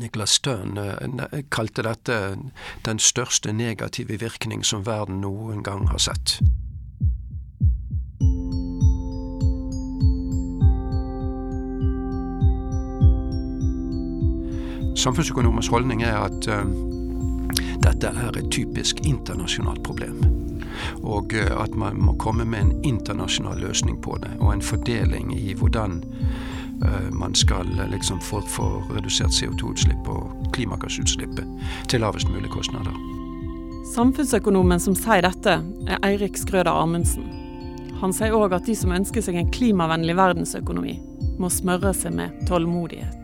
Niklas Støhn kalte dette den største negative virkning som verden noen gang har sett. Samfunnsøkonomers holdning er at uh, dette er et typisk internasjonalt problem. Og uh, at man må komme med en internasjonal løsning på det, og en fordeling i hvordan man skal liksom få, få redusert CO2-utslipp og klimagassutslippet til lavest mulig kostnader. Samfunnsøkonomen som sier dette, er Eirik Skrøder Amundsen. Han sier òg at de som ønsker seg en klimavennlig verdensøkonomi, må smøre seg med tålmodighet.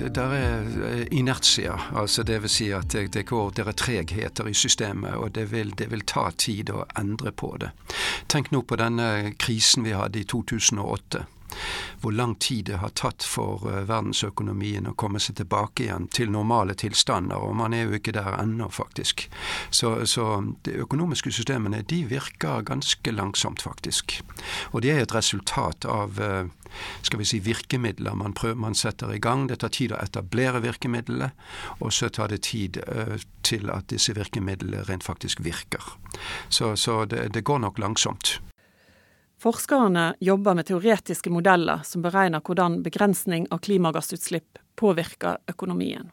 Det der er eh, inertia, altså det vil si at det, det, går, det er tregheter i systemet, og det vil, det vil, ta tid å endre på det. Tenk nå på denne krisen vi hadde i 2008 hvor lang tid det har tatt for uh, verdensøkonomien å komme seg tilbake igjen til normale tilstander, og man er jo ikke der ennå, faktisk. Så, så de økonomiske systemene de virker ganske langsomt, faktisk. Og det er et resultat av uh, skal vi si, virkemidler man, prøver, man setter i gang. Det tar tid å etablere virkemidlene, og så tar det tid uh, til at disse virkemidlene rent faktisk virker. Så, så det, det går nok langsomt. Forskerne jobber med teoretiske modeller som beregner hvordan begrensning av klimagassutslipp påvirker økonomien.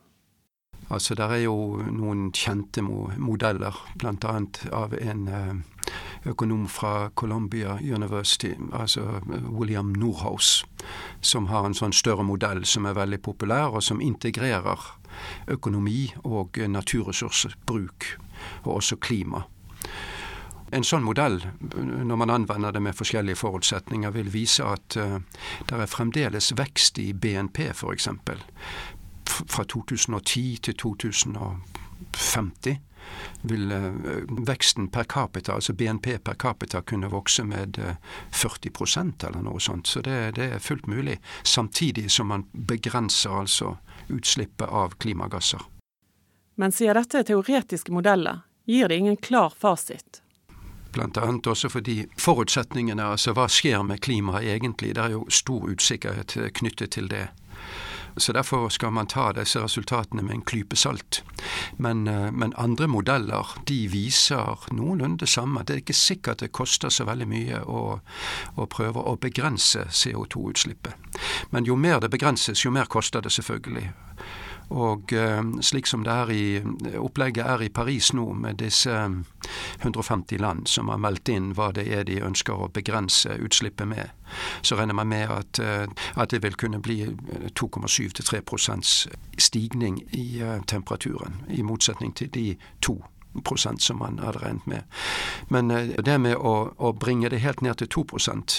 Altså, Det er jo noen kjente modeller, bl.a. av en eh, økonom fra Columbia University, altså William Norhouse, som har en sånn større modell som er veldig populær, og som integrerer økonomi og naturressursbruk, og også klima. En sånn modell, når man anvender det med forskjellige forutsetninger, vil vise at uh, det er fremdeles vekst i BNP, f.eks. Fra 2010 til 2050 vil uh, veksten per capita, altså BNP per capita, kunne vokse med uh, 40% eller noe sånt. Så det, det, er fullt mulig. Samtidig som man begrenser altså utslippet av klimagasser. Men siden dette er teoretiske modeller, gir det ingen klar fasit bl.a. også fordi forutsetningene, altså hva skjer med klimaet egentlig, det er jo stor usikkerhet knyttet til det. Så Derfor skal man ta disse resultatene med en klype salt. Men, eh, men, andre modeller de viser noenlunde det samme. Det er ikke sikkert det koster så veldig mye å, å prøve å begrense CO2-utslippet. Men jo mer det begrenses, jo mer koster det selvfølgelig. Og eh, slik som det er i opplegget er i Paris nå, med disse 150 eh, land som har meldt inn hva det er de ønsker å begrense utslippet med, så regner man med at, eh, at det vil kunne bli 2,7-3% stigning i temperaturen, i motsetning til de to prosent som man hadde regnet med. Men det med å, å bringe det helt ned til 2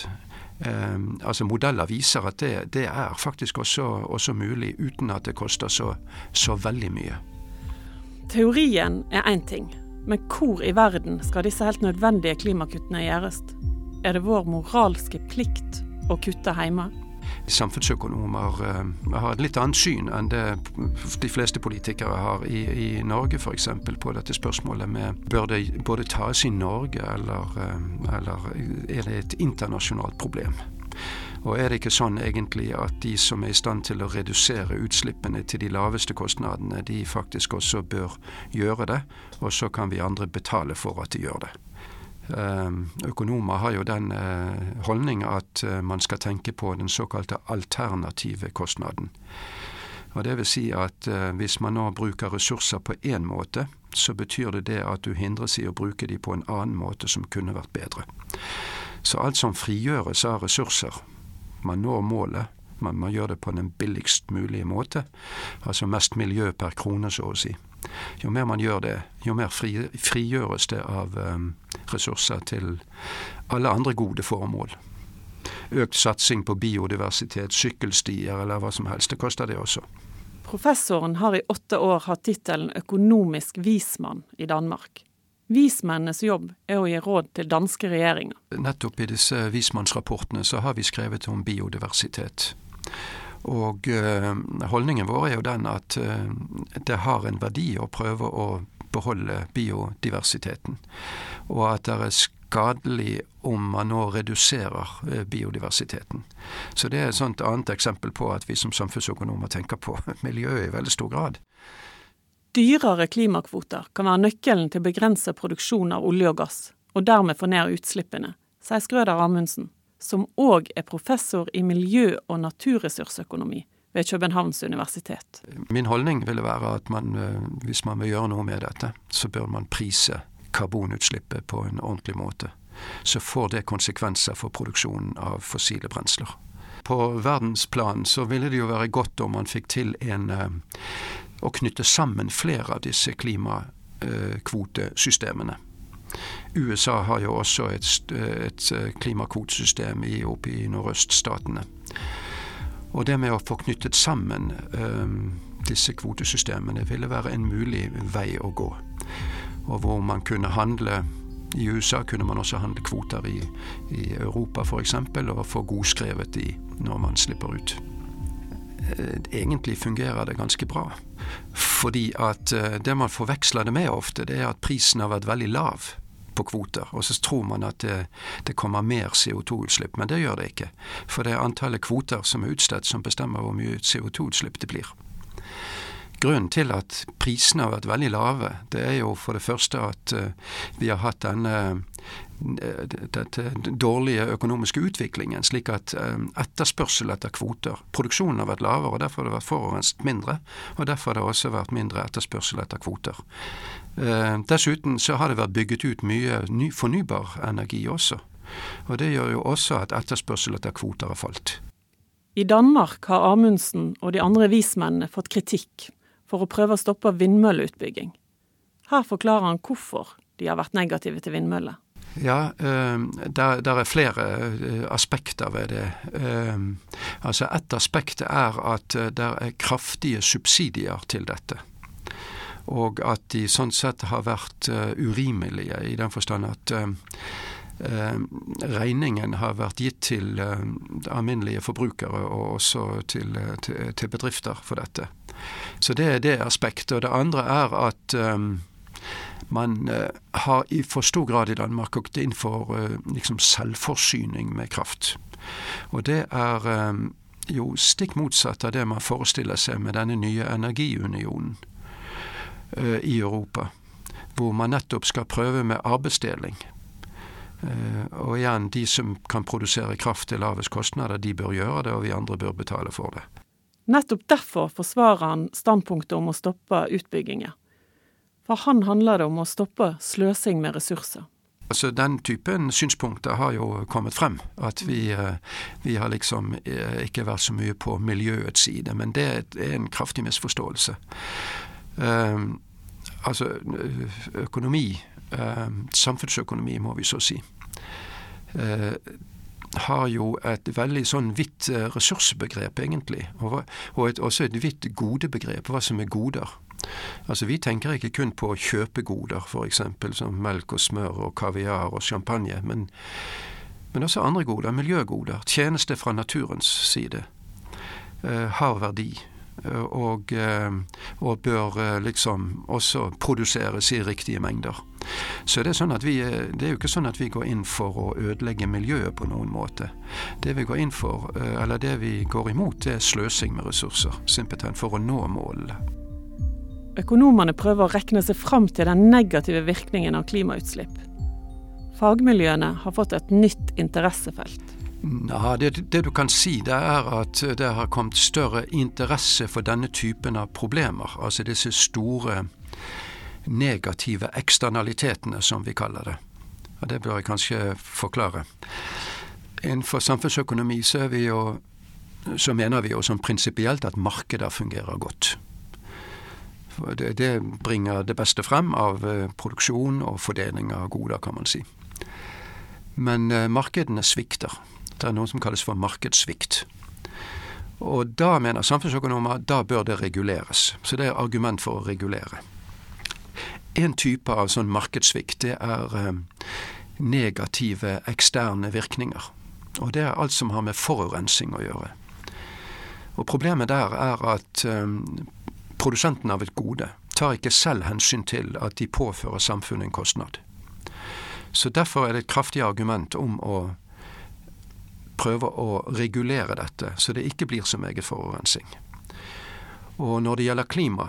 Eh, altså Modeller viser at det, det er faktisk også, også, mulig uten at det koster så, så veldig mye. Teorien er én ting, men hvor i verden skal disse helt nødvendige klimakuttene gjøres? Er det vår moralske plikt å kutte hjemme? Samfunnsøkonomer uh, har et litt annet syn enn det de fleste politikere har i, i Norge f.eks. på dette spørsmålet med bør det både tas i Norge, eller, uh, eller er det et internasjonalt problem? Og er det ikke sånn egentlig at de som er i stand til å redusere utslippene til de laveste kostnadene, de faktisk også bør gjøre det, og så kan vi andre betale for at de gjør det. Ehm, økonomer har jo den eh, holdning at eh, man skal tenke på den såkalte alternative kostnaden. Og Det vil si at eh, hvis man nå bruker ressurser på én måte, så betyr det det at du hindres i å bruke de på en annen måte som kunne vært bedre. Så alt som frigjøres av ressurser, man når målet, man gjør det på den billigst mulige måte, altså mest miljø per krone, så å si. Jo mer man gjør det, jo mer frigjøres det av um, ressurser til alle andre gode formål. Økt satsing på biodiversitet, sykkelstier eller hva som helst. Det koster det også. Professoren har i åtte år hatt tittelen økonomisk vismann i Danmark. Vismennenes jobb er å gi råd til danske regjeringer. Nettopp i disse vismannsrapportene så har vi skrevet om biodiversitet. Og uh, holdningen vår er jo den at uh, det har en verdi å prøve å beholde biodiversiteten. Og at det er skadelig om man nå reduserer eh, biodiversiteten. Så det er et sånt annet eksempel på at vi som samfunnsøkonomer tenker på miljøet i veldig stor grad. Dyrere klimakvoter kan være nøkkelen til å begrense produksjon av olje og gass, og dermed få ned utslippene, sier Skrøder Amundsen, som òg er professor i miljø- og naturressursøkonomi ved Københavns universitet. Min holdning ville være at man, eh, hvis man vil gjøre noe med dette, så bør man prise karbonutslippet på en ordentlig måte. Så får det konsekvenser for produksjonen av fossile brensler. På verdensplan så ville det jo være godt om man fikk til en eh, å knytte sammen flere av disse klimakvotesystemene. USA har jo også et, et klimakvotesystem oppe i nordøststatene. Og det med å få knyttet sammen um, disse kvotesystemene ville være en mulig vei å gå. Og hvor man kunne handle I USA kunne man også handle kvoter i, i Europa f.eks. og få godskrevet de når man slipper ut. Eh, egentlig fungerer det ganske bra. Fordi at eh, det man forveksler det med ofte, det er at prisen har vært veldig lav på kvoter. Og så tror man at det, det kommer mer CO2-utslipp, men det gjør det ikke. For det er antallet kvoter som er utstedt som bestemmer hvor mye CO2-utslipp det blir. Grunnen til at prisene har vært veldig lave, det er jo for det første at uh, vi har hatt denne uh, dette dårlige økonomiske utviklingen, slik at uh, etterspørsel etter kvoter Produksjonen har vært lavere, og derfor har det vært forurenset mindre. Og derfor har det også vært mindre etterspørsel etter kvoter. Dessuten så har det vært bygget ut mye ny fornybar energi også. Og det gjør jo også at etterspørsel etter kvoter har falt. I Danmark har Amundsen og de andre vismennene fått kritikk for å prøve å stoppe vindmølleutbygging. Her forklarer han hvorfor de har vært negative til vindmøller. Ja, der, der, er flere eh, aspekter ved det. Altså Ett aspekt er at eh, det er kraftige subsidier til dette. Og at de sånn sett har vært eh, urimelige, i den forstand at regningen har vært gitt til alminnelige forbrukere og også til, til, til bedrifter for dette. Så det er det aspektet. Og det andre er at um, man har i for stor grad i Danmark gått inn for uh, liksom selvforsyning med kraft. Og det er um, jo stikk motsatt av det man forestiller seg med denne nye energiunionen uh, i Europa. Hvor man nettopp skal prøve med arbeidsdeling. Og igjen, de som kan produsere kraft til lavest kostnader, de bør gjøre det, og vi andre bør betale for det. Nettopp derfor forsvarer han standpunktet om å stoppe utbygginger. For han handler det om å stoppe sløsing med ressurser. Altså Den typen synspunkter har jo kommet frem. At vi, eh, vi, har liksom eh, ikke vært så mye på miljøets side. Men det er en kraftig misforståelse. Um, altså økonomi, samfunnsøkonomi må vi så si, uh, har jo et veldig sånn vidt eh, ressursbegrep, egentlig. Og, et, også et vidt godebegrep, hva som er goder. Altså Vi tenker ikke kun på kjøpegoder, f.eks. som melk og smør og kaviar og champagne, men, men også andre goder, miljøgoder. Tjeneste fra naturens side. Har verdi. Eh, og, eh, og, bør eh, liksom også produseres i riktige mengder. Så det er, sånn vi, det er jo ikke sånn at vi går inn for å ødelegge miljøet på noen måte. Det vi går inn for, eller det vi går imot, det er sløsing med ressurser. Simpelthen for å nå målene. Økonomene prøver å rekne seg fram til den negative virkningen av klimautslipp. Fagmiljøene har fått et nytt interessefelt. Ja, det, det, du kan si, det er at det har kommet større interesse for denne typen av problemer. Altså disse store negative eksternalitetene, som vi kaller det. Og Det bør jeg kanskje forklare. Innenfor samfunnsøkonomi så, vi jo, så mener vi jo som prinsipielt at markeder fungerer godt. Det, det bringer det beste frem av eh, produksjon og fordeling av goder, kan man si. Men eh, markedene svikter. Det er noe som kalles for markedssvikt. Og da mener samfunnsøkonomer da bør det reguleres. Så det er argument for å regulere. En type av sånn markedssvikt det er eh, negative eksterne virkninger. Og det er alt som har med forurensing å gjøre. Og Problemet der er at um, produsenten av et gode tar ikke selv hensyn til at de påfører samfunnet en kostnad. Så derfor er det et kraftig argument om å prøve å regulere dette, så det ikke blir så meget forurensning. Og når det gjelder klima,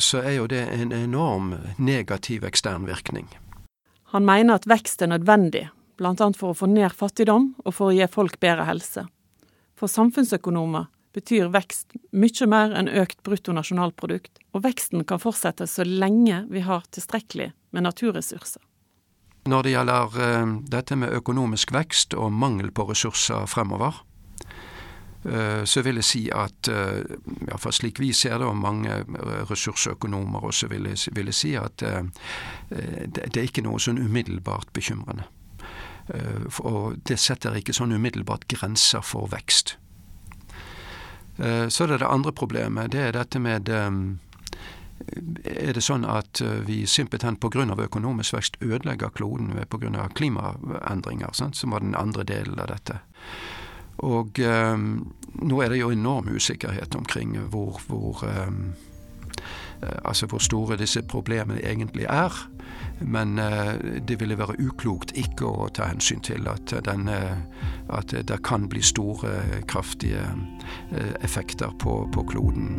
så er jo det en enorm negativ ekstern virkning. Han mener at vekst er nødvendig, bl.a. for å få ned fattigdom og for å gi folk bedre helse. For samfunnsøkonomer betyr vekst mye mer enn økt bruttonasjonalprodukt, og veksten kan fortsette så lenge vi har tilstrekkelig med naturressurser. Når det gjelder uh, dette med økonomisk vekst og mangel på ressurser fremover, uh, så vil jeg si at ja, iallfall slik vi ser det, og mange ressursøkonomer også vil jeg, vil jeg si at det, er ikke noe sånn umiddelbart bekymrende. Og det setter ikke sånn umiddelbart grenser for vekst. Så er det det andre problemet. Det er dette med er det sånn at eh, vi simpelthen pga. økonomisk vekst ødelegger kloden pga. klimaendringer, sant? som var den andre delen av dette. Og um, nå er det jo enorm usikkerhet omkring hvor, hvor um, Altså hvor store disse problemene egentlig er. Men uh, det ville være uklokt ikke å ta hensyn til at, den, at det kan bli store, kraftige uh, effekter på, på kloden.